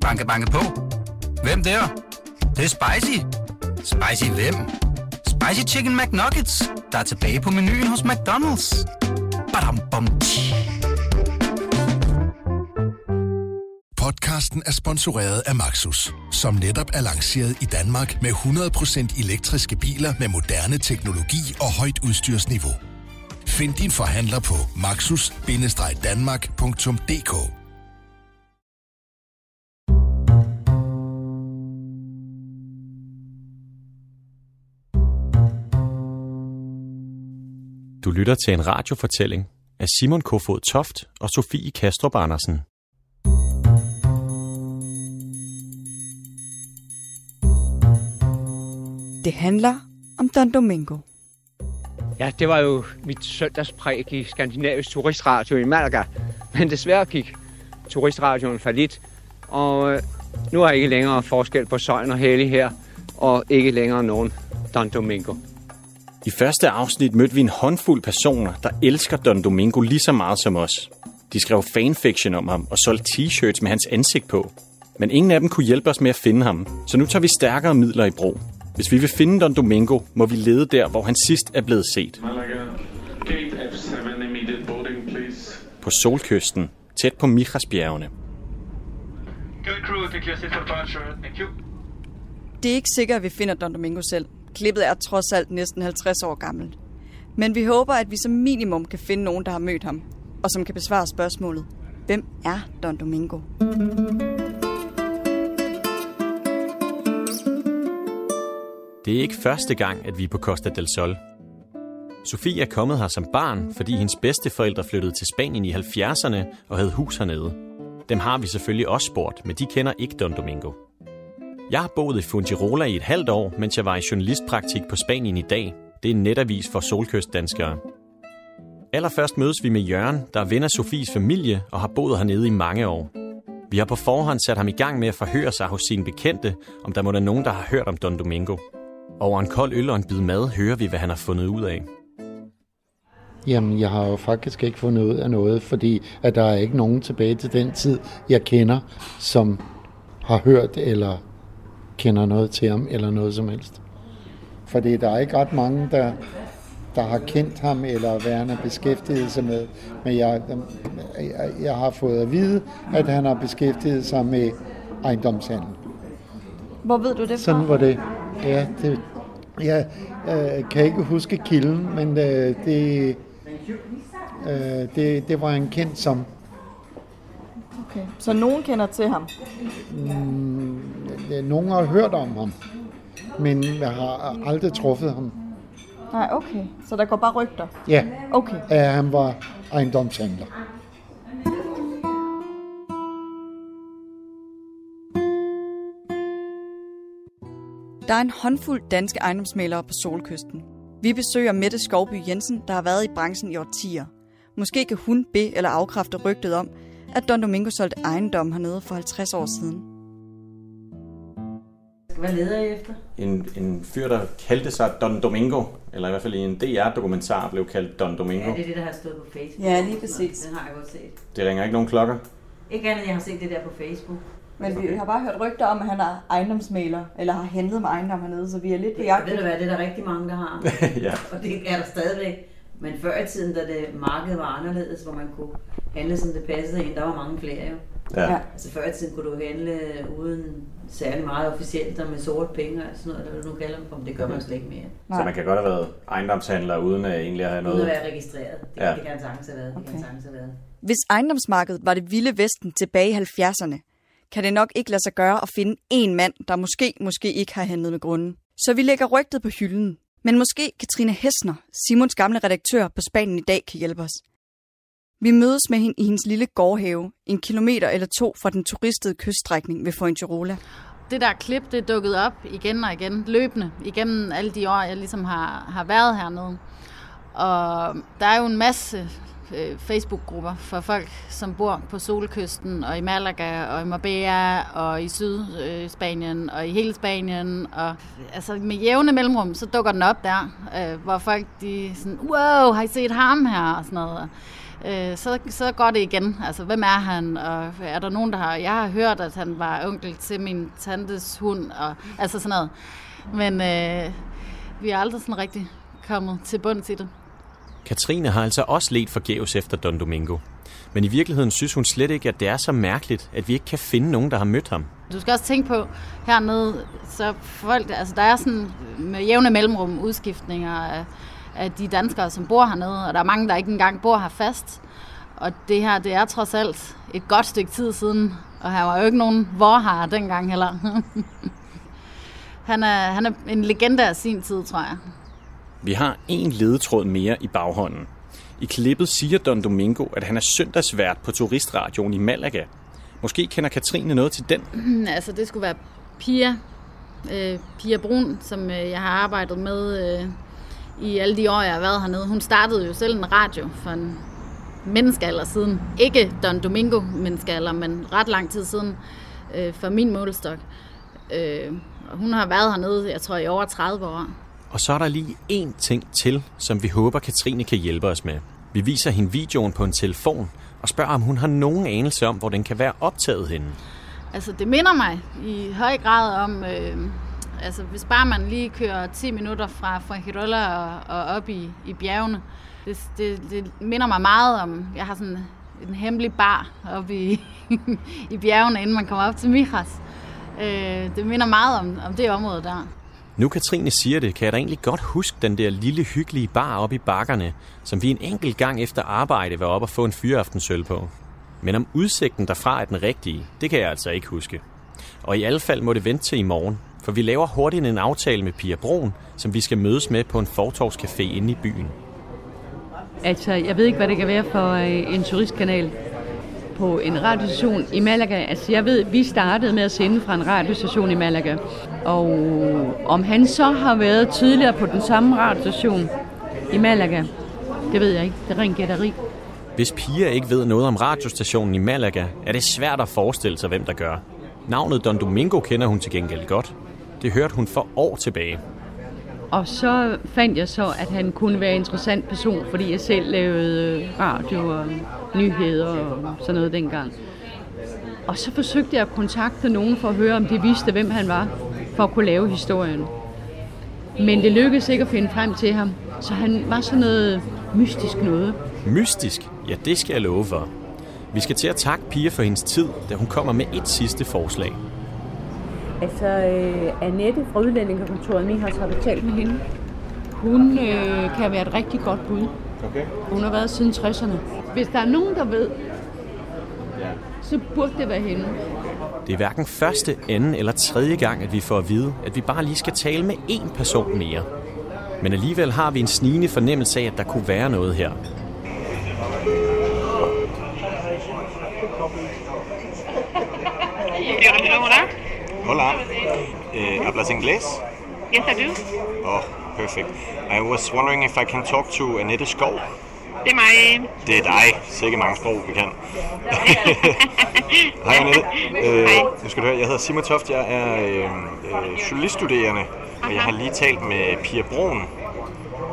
Banke, banke på. Hvem der? Det, det er spicy. Spicy hvem? Spicy Chicken McNuggets, der er tilbage på menuen hos McDonald's. Badum, bom, tji. Podcasten er sponsoreret af Maxus, som netop er lanceret i Danmark med 100% elektriske biler med moderne teknologi og højt udstyrsniveau. Find din forhandler på maxus-danmark.dk Du lytter til en radiofortælling af Simon Kofod Toft og Sofie Kastrup Andersen. Det handler om Don Domingo. Ja, det var jo mit søndagspræg i Skandinavisk Turistradio i Malaga. Men desværre gik turistradioen for lidt, og øh, nu er ikke længere forskel på Søjn og Hellig her, og ikke længere nogen Don Domingo. I første afsnit mødte vi en håndfuld personer, der elsker Don Domingo lige så meget som os. De skrev fanfiction om ham og solgte t-shirts med hans ansigt på. Men ingen af dem kunne hjælpe os med at finde ham, så nu tager vi stærkere midler i brug. Hvis vi vil finde Don Domingo, må vi lede der, hvor han sidst er blevet set. Malaga, gate F7, immediate boarding, please. På solkysten, tæt på Michasbjergene. Det er ikke sikkert, at vi finder Don Domingo selv. Klippet er trods alt næsten 50 år gammelt. Men vi håber, at vi som minimum kan finde nogen, der har mødt ham, og som kan besvare spørgsmålet. Hvem er Don Domingo? Det er ikke første gang, at vi er på Costa del Sol. Sofie er kommet her som barn, fordi hendes bedsteforældre flyttede til Spanien i 70'erne og havde hus hernede. Dem har vi selvfølgelig også spurgt, men de kender ikke Don Domingo. Jeg har boet i Fungirola i et halvt år, mens jeg var i journalistpraktik på Spanien i dag. Det er en netavis for solkystdanskere. Allerførst mødes vi med Jørgen, der er ven af Sofies familie og har boet hernede i mange år. Vi har på forhånd sat ham i gang med at forhøre sig hos sine bekendte, om der må være nogen, der har hørt om Don Domingo. Over en kold øl og en bid mad hører vi, hvad han har fundet ud af. Jamen, jeg har jo faktisk ikke fundet ud af noget, fordi at der er ikke nogen tilbage til den tid, jeg kender, som har hørt eller kender noget til ham eller noget som helst. Fordi der er ikke ret mange, der, der har kendt ham eller har beskæftiget sig med. Men jeg, jeg, jeg har fået at vide, at han har beskæftiget sig med ejendomshandel. Hvor ved du det fra? Sådan var det. Ja, det, jeg øh, kan ikke huske kilden, men øh, det, øh, det, det var han kendt som. Okay. Så nogen kender til ham? Øh, Nogen har hørt om ham, men jeg har aldrig truffet ham. Nej, okay. Så der går bare rygter? Ja, Okay. at han var ejendomshandler. Der er en håndfuld danske ejendomsmalere på Solkysten. Vi besøger Mette Skovby Jensen, der har været i branchen i årtier. Måske kan hun be- eller afkræfte rygtet om, at Don Domingo solgte ejendom hernede for 50 år siden. Hvad leder I efter? En, en fyr, der kaldte sig Don Domingo, eller i hvert fald i en DR-dokumentar blev kaldt Don Domingo. Ja, det er det, der har stået på Facebook. Ja, lige præcis. Den har jeg godt set. Det ringer ikke nogen klokker. Ikke andet, jeg har set det der på Facebook. Men vi har bare hørt rygter om, at han er ejendomsmaler, eller har handlet med ejendom hernede, så vi er lidt på Jeg jagt. ved du hvad, det er der rigtig mange, der har. ja. Og det er der stadigvæk. Men før i tiden, da det markedet var anderledes, hvor man kunne handle, som det passede ind, der var mange flere jo. Ja. Ja. Altså før i tiden kunne du handle uden særlig meget officielt og med sort penge og sådan noget, eller hvad du nu kalder dem, men det gør man slet ikke mere. Så man kan godt have været ejendomshandler, uden at egentlig have Uden at noget... være registreret. Det, Ja. det kan sagtens have været. Det kan Okay. sagtens have været. Hvis ejendomsmarkedet var det vilde vesten tilbage i 70'erne, kan det nok ikke lade sig gøre at finde en mand, der måske, måske ikke har handlet med grunden. Så vi lægger rygtet på hylden. Men måske Katrine Hessner, Simons gamle redaktør på Spanien i dag, kan hjælpe os. Vi mødes med hende i hendes lille gårdhave, en kilometer eller to fra den turistede kyststrækning ved Fuengirola. det der klip, det dukkede op igen og igen, løbende, igennem alle de år, jeg ligesom har, har været hernede. Og der er jo en masse øh, Facebook-grupper for folk, som bor på Solkysten, og i Malaga, og i Marbella, og i Sydspanien, og i hele Spanien. Og altså med jævne mellemrum, så dukker den op der, øh, hvor folk de sådan, wow, har I set ham her? Og sådan noget øh, så, så går det igen. Altså, hvem er han? Og er der nogen, der har... Jeg har hørt, at han var onkel til min tantes hund, og altså sådan noget. Men øh, vi er aldrig sådan rigtig kommet til bunds i det. Katrine har altså også let forgæves efter Don Domingo. Men i virkeligheden synes hun slet ikke, at det er så mærkeligt, at vi ikke kan finde nogen, der har mødt ham. Du skal også tænke på, hernede, så folk, altså der er sådan med jævne mellemrum udskiftninger af, af de danskere, som bor hernede, og der er mange, der ikke engang bor her fast. Og det her, det er trods alt et godt stykke tid siden, og her var jo ikke nogen vorhar dengang heller. han, er, han er en legende af sin tid, tror jeg. Vi har en ledetråd mere i baghånden. I klippet siger Don Domingo, at han er søndagsvært på turistradioen i Malaga. Måske kender Katrine noget til den? altså, det skulle være Pia, øh, Pia Brun, som øh, jeg har arbejdet med øh, i alle de år, jeg har været hernede. Hun startede jo selv en radio for en menneskealder siden. Ikke Don Domingo menneskealder, men ret lang tid siden øh, for min målestok. Øh, og hun har været hernede, jeg tror, i over 30 år. Og så er der lige én ting til, som vi håber, Katrine kan hjælpe os med. Vi viser hende videoen på en telefon og spørger, om hun har nogen anelse om, hvor den kan være optaget henne. Altså, det minder mig i høj grad om, øh, altså hvis bare man lige kører 10 minutter fra, fra Hirola og, og op i, i bjergene, det, det, det minder mig meget om, jeg har sådan en hemmelig bar oppe i, i bjergene, inden man kommer op til Mijas. Øh, det minder meget om, om det område der. Nu Katrine siger det, kan jeg da egentlig godt huske den der lille hyggelige bar oppe i bakkerne, som vi en enkelt gang efter arbejde var oppe og få en fyraftensøl på. Men om udsigten derfra er den rigtige, det kan jeg altså ikke huske. Og i alle fald må det vente til i morgen, for vi laver hurtigt en aftale med Pia Broen, som vi skal mødes med på en fortorvscafé inde i byen. Altså, jeg ved ikke, hvad det kan være for øh, en turistkanal på en radiostation i Malaga. Altså, jeg ved, vi startede med at sende fra en radiostation i Malaga. Og om han så har været tidligere på den samme radiostation i Malaga, det ved jeg ikke. Det er rent gætteri. Hvis Pia ikke ved noget om radiostationen i Malaga, er det svært at forestille sig, hvem der gør. Navnet Don Domingo kender hun til gengæld godt. Det hørte hun for år tilbage. Og så fandt jeg så, at han kunne være en interessant person, fordi jeg selv lavede radio og nyheder og sådan noget dengang. Og så forsøgte jeg at kontakte nogen for at høre, om de vidste, hvem han var, for at kunne lave historien. Men det lykkedes ikke at finde frem til ham, så han var sådan noget mystisk noget. Mystisk? Ja, det skal jeg love for. Vi skal til at takke Pia for hendes tid, da hun kommer med et sidste forslag. Altså, øh, Annette fra Udlændingekontoret, Mihas, har betalt med hende. Hun øh, kan være et rigtig godt bud. Okay. Hun har været siden 60'erne. Hvis der er nogen, der ved, så burde det være hende. Det er hverken første, anden eller tredje gang, at vi får at vide, at vi bare lige skal tale med én person mere. Men alligevel har vi en snigende fornemmelse af, at der kunne være noget her. Hola. Uh, hablas inglés? Yes, I do. Oh, perfect. I was wondering if I can talk to Annette Skov. Det er mig. Det er dig. Sikke mange sprog, vi kan. Hej Annette. Uh, nu skal du høre, jeg hedder Simon Toft. Jeg er uh, uh, journaliststuderende, og jeg har lige talt med Pia Broen,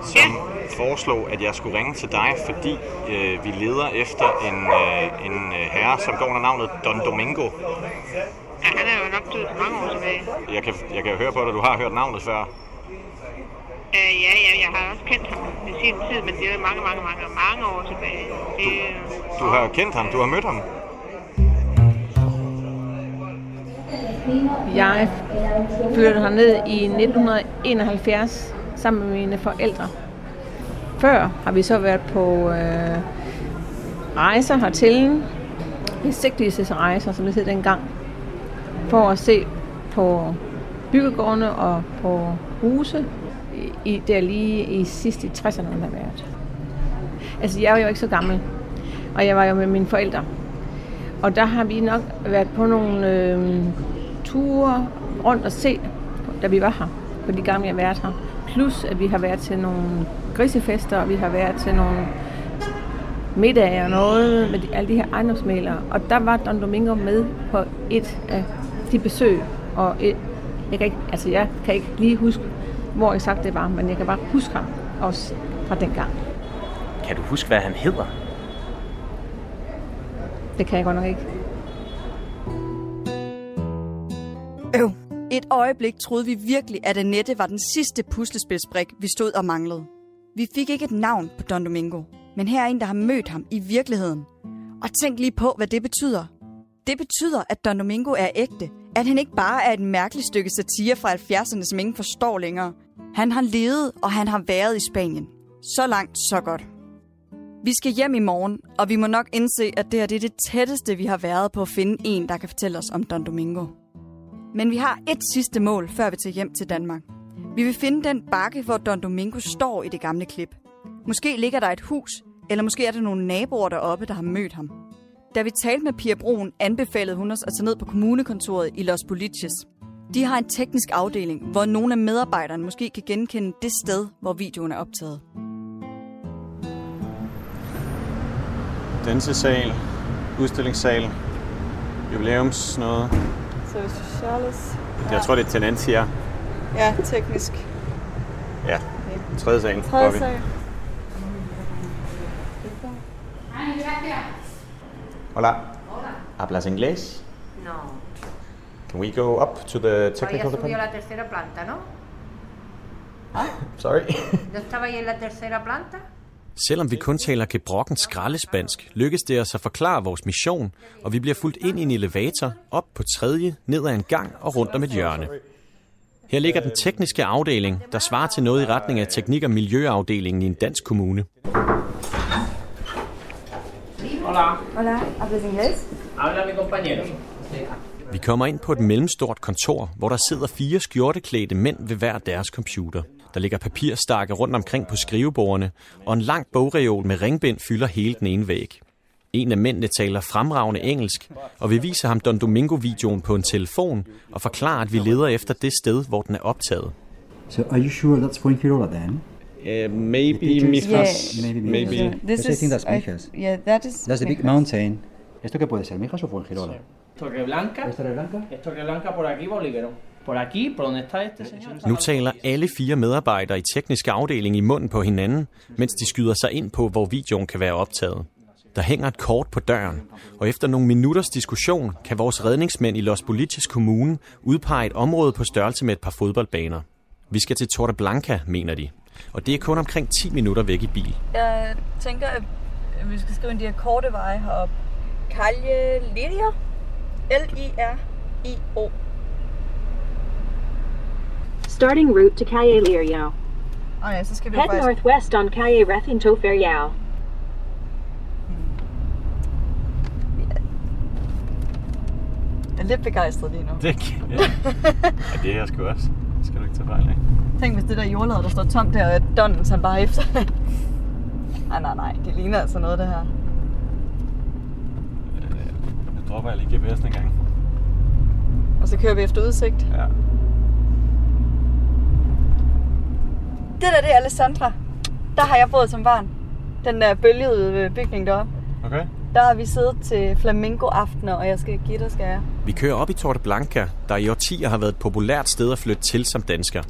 som ja. foreslog, at jeg skulle ringe til dig, fordi uh, vi leder efter en, uh, en herre, som går under navnet Don Domingo. Ja, han er jo nok død for mange år tilbage. Jeg kan, jeg kan høre på dig, at du har hørt navnet før. Uh, ja, ja, jeg har også kendt ham i sin tid, men det er mange, mange, mange, mange år tilbage. Det, du, du har kendt ham, du har mødt ham. Jeg flyttede herned i 1971 sammen med mine forældre. Før har vi så været på øh, rejser hertil. Besigtigelsesrejser, som det hed dengang. For at se på byggegårdene og på huse i, der lige i sidste 60'erne har været. Altså, jeg er jo ikke så gammel, og jeg var jo med mine forældre. Og der har vi nok været på nogle øh, ture rundt og se, da vi var her, på de gamle, jeg har været her. Plus, at vi har været til nogle grisefester, og vi har været til nogle middage og noget med de, alle de her ejendomsmalere. Og der var Don Domingo med på et af de besøg. Og et, jeg, kan ikke, altså jeg kan ikke lige huske, hvor exakt det var, men jeg kan bare huske ham også fra den gang. Kan du huske, hvad han hedder? Det kan jeg godt nok ikke. Øv. Et øjeblik troede vi virkelig, at Annette var den sidste puslespilsbrik, vi stod og manglede. Vi fik ikke et navn på Don Domingo, men her er en, der har mødt ham i virkeligheden. Og tænk lige på, hvad det betyder. Det betyder, at Don Domingo er ægte. At han ikke bare er et mærkeligt stykke satire fra 70'erne, som ingen forstår længere. Han har levet, og han har været i Spanien. Så langt, så godt. Vi skal hjem i morgen, og vi må nok indse, at det her det er det tætteste, vi har været på at finde en, der kan fortælle os om Don Domingo. Men vi har et sidste mål, før vi tager hjem til Danmark. Vi vil finde den bakke, hvor Don Domingo står i det gamle klip. Måske ligger der et hus, eller måske er der nogle naboer deroppe, der har mødt ham. Da vi talte med Pia Broen, anbefalede hun os at tage ned på kommunekontoret i Los Boliches. De har en teknisk afdeling, hvor nogle af medarbejderne måske kan genkende det sted, hvor videoen er optaget. Dansesal, udstillingssal, jubilæums noget. Så Charles. Jeg tror, det er Tenantia. Ja, teknisk. Ja, tredje salen. Tredje sal. Hola. ¿Hablas inglés? No. Can we go up to the Había technical subido a department? la tercera planta, ¿no? Sorry. ¿No estaba ahí en la tercera planta? Selvom vi kun taler gebrokken skraldespansk, lykkes det os at forklare vores mission, og vi bliver fuldt ind i en elevator, op på tredje, ned ad en gang og rundt om et hjørne. Her ligger den tekniske afdeling, der svarer til noget i retning af teknik- og miljøafdelingen i en dansk kommune. Hola, Hola, ¿hablas inglés? habla mi compañero. Vi kommer ind på et mellemstort kontor, hvor der sidder fire skjorteklædte mænd ved hver deres computer. Der ligger papirstakke rundt omkring på skrivebordene, og en lang bogreol med ringbind fylder hele den ene væg. En af mændene taler fremragende engelsk, og vi viser ham Don Domingo-videoen på en telefon og forklarer, at vi leder efter det sted, hvor den er optaget. So are you sure that's Fuengirola then? Uh, maybe Mijas. Maybe, Maybe. Mijas. This Because I think is- that's I- Mijas. yeah, that is That's the big Mijas. mountain. ¿Esto qué puede ser, Mijas o Fuengirola? Torreblanca. ¿Es Torreblanca? Es Torreblanca por aquí, Bolígraro. Por aquí, por donde está este señor. Nu taler alle fire medarbejdere i teknisk afdeling i munden på hinanden, mens de skyder sig ind på, hvor videoen kan være optaget. Der hænger et kort på døren, og efter nogle minutters diskussion kan vores redningsmænd i Los Boliches kommune udpege et område på størrelse med et par fodboldbaner. Vi skal til Torreblanca, mener de, og det er kun omkring 10 minutter væk i bil. Jeg tænker, at vi skal skrive en de her korte veje heroppe. Calle Lirio. L-I-R-I-O. Starting route to Calle Lirio. Og ja, så skal vi Head faktisk... northwest on Calle Recinto Ferial. Jeg er lidt begejstret lige nu. Det, ja. ja, det er jeg sgu også. Skal du ikke tage fejl af. Tænk, hvis det der jordlader, der står tomt der, og Donnen tager bare efter. nej, nej, nej. Det ligner altså noget, det her. Nu dropper jeg lige GPS'en en gang. Og så kører vi efter udsigt. Ja. Det der, det er Alessandra. Der har jeg boet som barn. Den der bølgede bygning deroppe. Okay. Der har vi siddet til flamingo-aftener, og jeg skal give dig, skal jeg. Vi kører op i Torreblanca, der i årtier har været et populært sted at flytte til som dansker.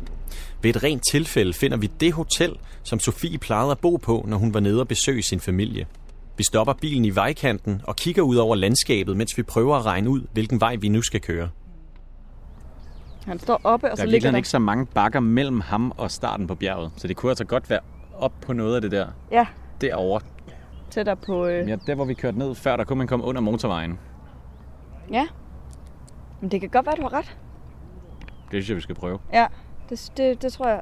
Ved et rent tilfælde finder vi det hotel, som Sofie plejede at bo på, når hun var nede og besøge sin familie. Vi stopper bilen i vejkanten og kigger ud over landskabet, mens vi prøver at regne ud, hvilken vej vi nu skal køre. Han står oppe, og Der så er ligger der... ikke så mange bakker mellem ham og starten på bjerget, så det kunne altså godt være op på noget af det der. Ja, Derovre. Tættere på... Øh... Ja, der hvor vi kørte ned før, der kunne man komme under motorvejen. Ja. Men det kan godt være, du har ret. Det synes jeg, vi skal prøve. Ja, det, det, det tror jeg.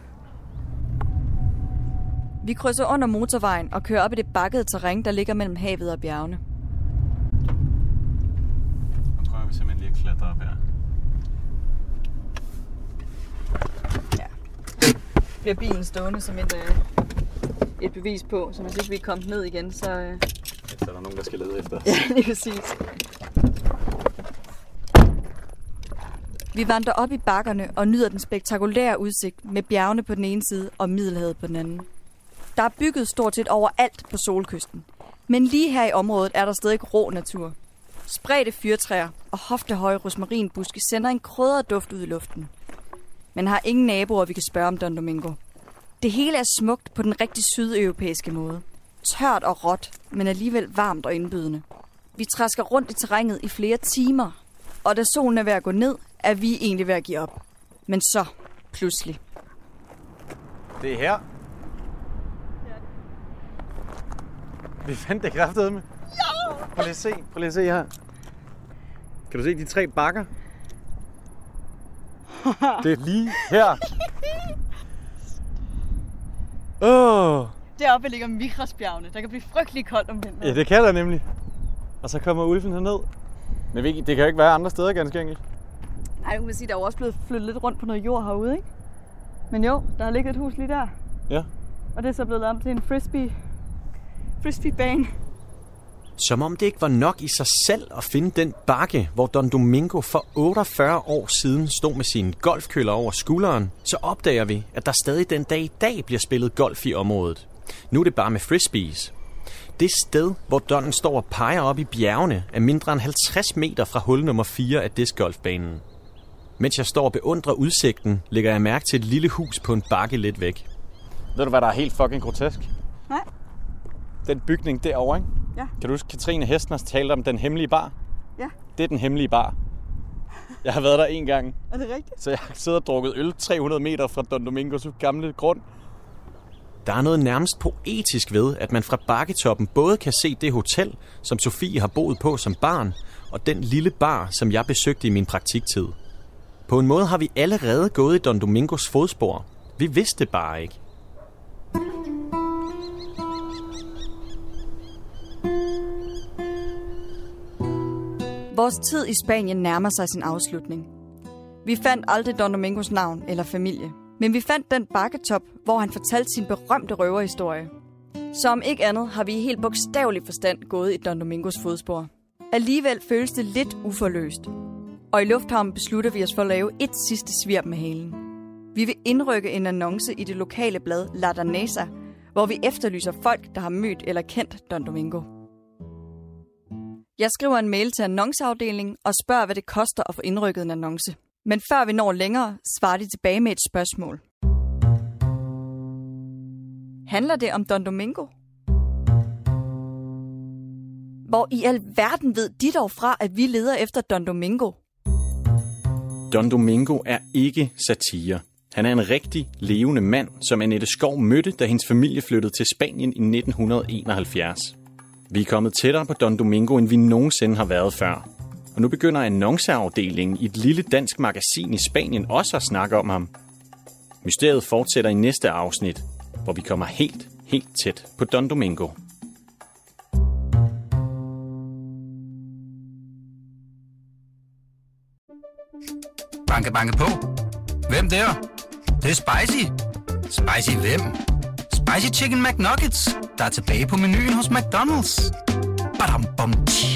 Vi krydser under motorvejen og kører op i det bakkede terræn, der ligger mellem havet og bjergene. Nu prøver vi simpelthen lige at klatre op her. Bliver bilen stående som et, øh, et bevis på, så hvis ikke vi er kommet ned igen, så... Øh... Så er der nogen, der skal lede efter os. Ja, lige præcis. Vi vandrer op i bakkerne og nyder den spektakulære udsigt med bjergene på den ene side og Middelhavet på den anden. Der er bygget stort set overalt på solkysten. Men lige her i området er der stadig rå natur. Spredte fyrtræer og hoftehøje rosmarinbuske sender en krydret duft ud i luften. Man har ingen naboer, vi kan spørge om Don Domingo. Det hele er smukt på den rigtig sydeuropæiske måde. Tørt og råt, men alligevel varmt og indbydende. Vi træsker rundt i terrænet i flere timer, og da solen er ved at gå ned, er vi egentlig ved at give op. Men så, pludselig. Det er her. Vi fandt det kraftedeme. Jo. Prøv lige at se. Prøv lige at se her. Kan du se de tre bakker? Det er lige her. Åh! Oh. Deroppe ligger Mikrasbjergene. Der kan blive frygtelig koldt om vinteren. Ja, det kan der nemlig. Og så kommer ulven herned. Men det kan jo ikke være andre steder ganske enkelt. Ej, man kan sige, der er jo også blevet flyttet lidt rundt på noget jord herude, ikke? Men jo, der har ligget et hus lige der. Ja. Og det er så blevet lavet om til en frisbee, frisbeebane. Som om det ikke var nok i sig selv at finde den bakke, hvor Don Domingo for 48 år siden stod med sine golfkøller over skulderen, så opdager vi, at der stadig den dag i dag bliver spillet golf i området. Nu er det bare med frisbees. Det sted, hvor Donnen står og peger op i bjergene, er mindre end 50 meter fra hul nummer 4 af discgolfbanen. Mens jeg står og beundrer udsigten, lægger jeg mærke til et lille hus på en bakke lidt væk. Ved du, hvad der er helt fucking grotesk? Nej. Den bygning derovre, ikke? Ja. Kan du huske, Katrine Hestners talte om den hemmelige bar? Ja. Det er den hemmelige bar. Jeg har været der en gang, Er det rigtigt? så jeg har siddet og drukket øl 300 meter fra Don Domingos gamle grund. Der er noget nærmest poetisk ved, at man fra bakketoppen både kan se det hotel, som Sofie har boet på som barn, og den lille bar, som jeg besøgte i min praktiktid. På en måde har vi allerede gået i Don Domingos fodspor. Vi vidste bare ikke. Vores tid i Spanien nærmer sig sin afslutning. Vi fandt aldrig Don Domingos navn eller familie, men vi fandt den bakketop, hvor han fortalte sin berømte røverhistorie. Så om ikke andet har vi i helt bogstavelig forstand gået i Don Domingos fodspor. Alligevel føles det lidt uforløst. Og i lufthavnen beslutter vi os for at lave et sidste svirp med halen. Vi vil indrykke en annonce i det lokale blad La Danesa, hvor vi efterlyser folk, der har mødt eller kendt Don Domingo. Jeg skriver en mail til annonceafdelingen og spørger, hvad det koster at få indrykket en annonce. Men før vi når længere, svarer de tilbage med et spørgsmål. Handler det om Don Domingo? Hvor i alverden ved de dog fra, at vi leder efter Don Domingo? Don Domingo er ikke satire. Han er en rigtig levende mand, som Annette Skov mødte, da hendes familie flyttede til Spanien i 1971. Vi er kommet tættere på Don Domingo, end vi nogensinde har været før. Og nu begynder annonceafdelingen i et lille dansk magasin i Spanien også at snakke om ham. Mysteriet fortsætter i næste afsnit, hvor vi kommer helt, helt tæt på Don Domingo. Banke, banke på. Hvem der? Det, det er spicy. Spicy hvem? Spicy Chicken McNuggets, der er tilbage på menuen hos McDonald's. Badum, bom, tji.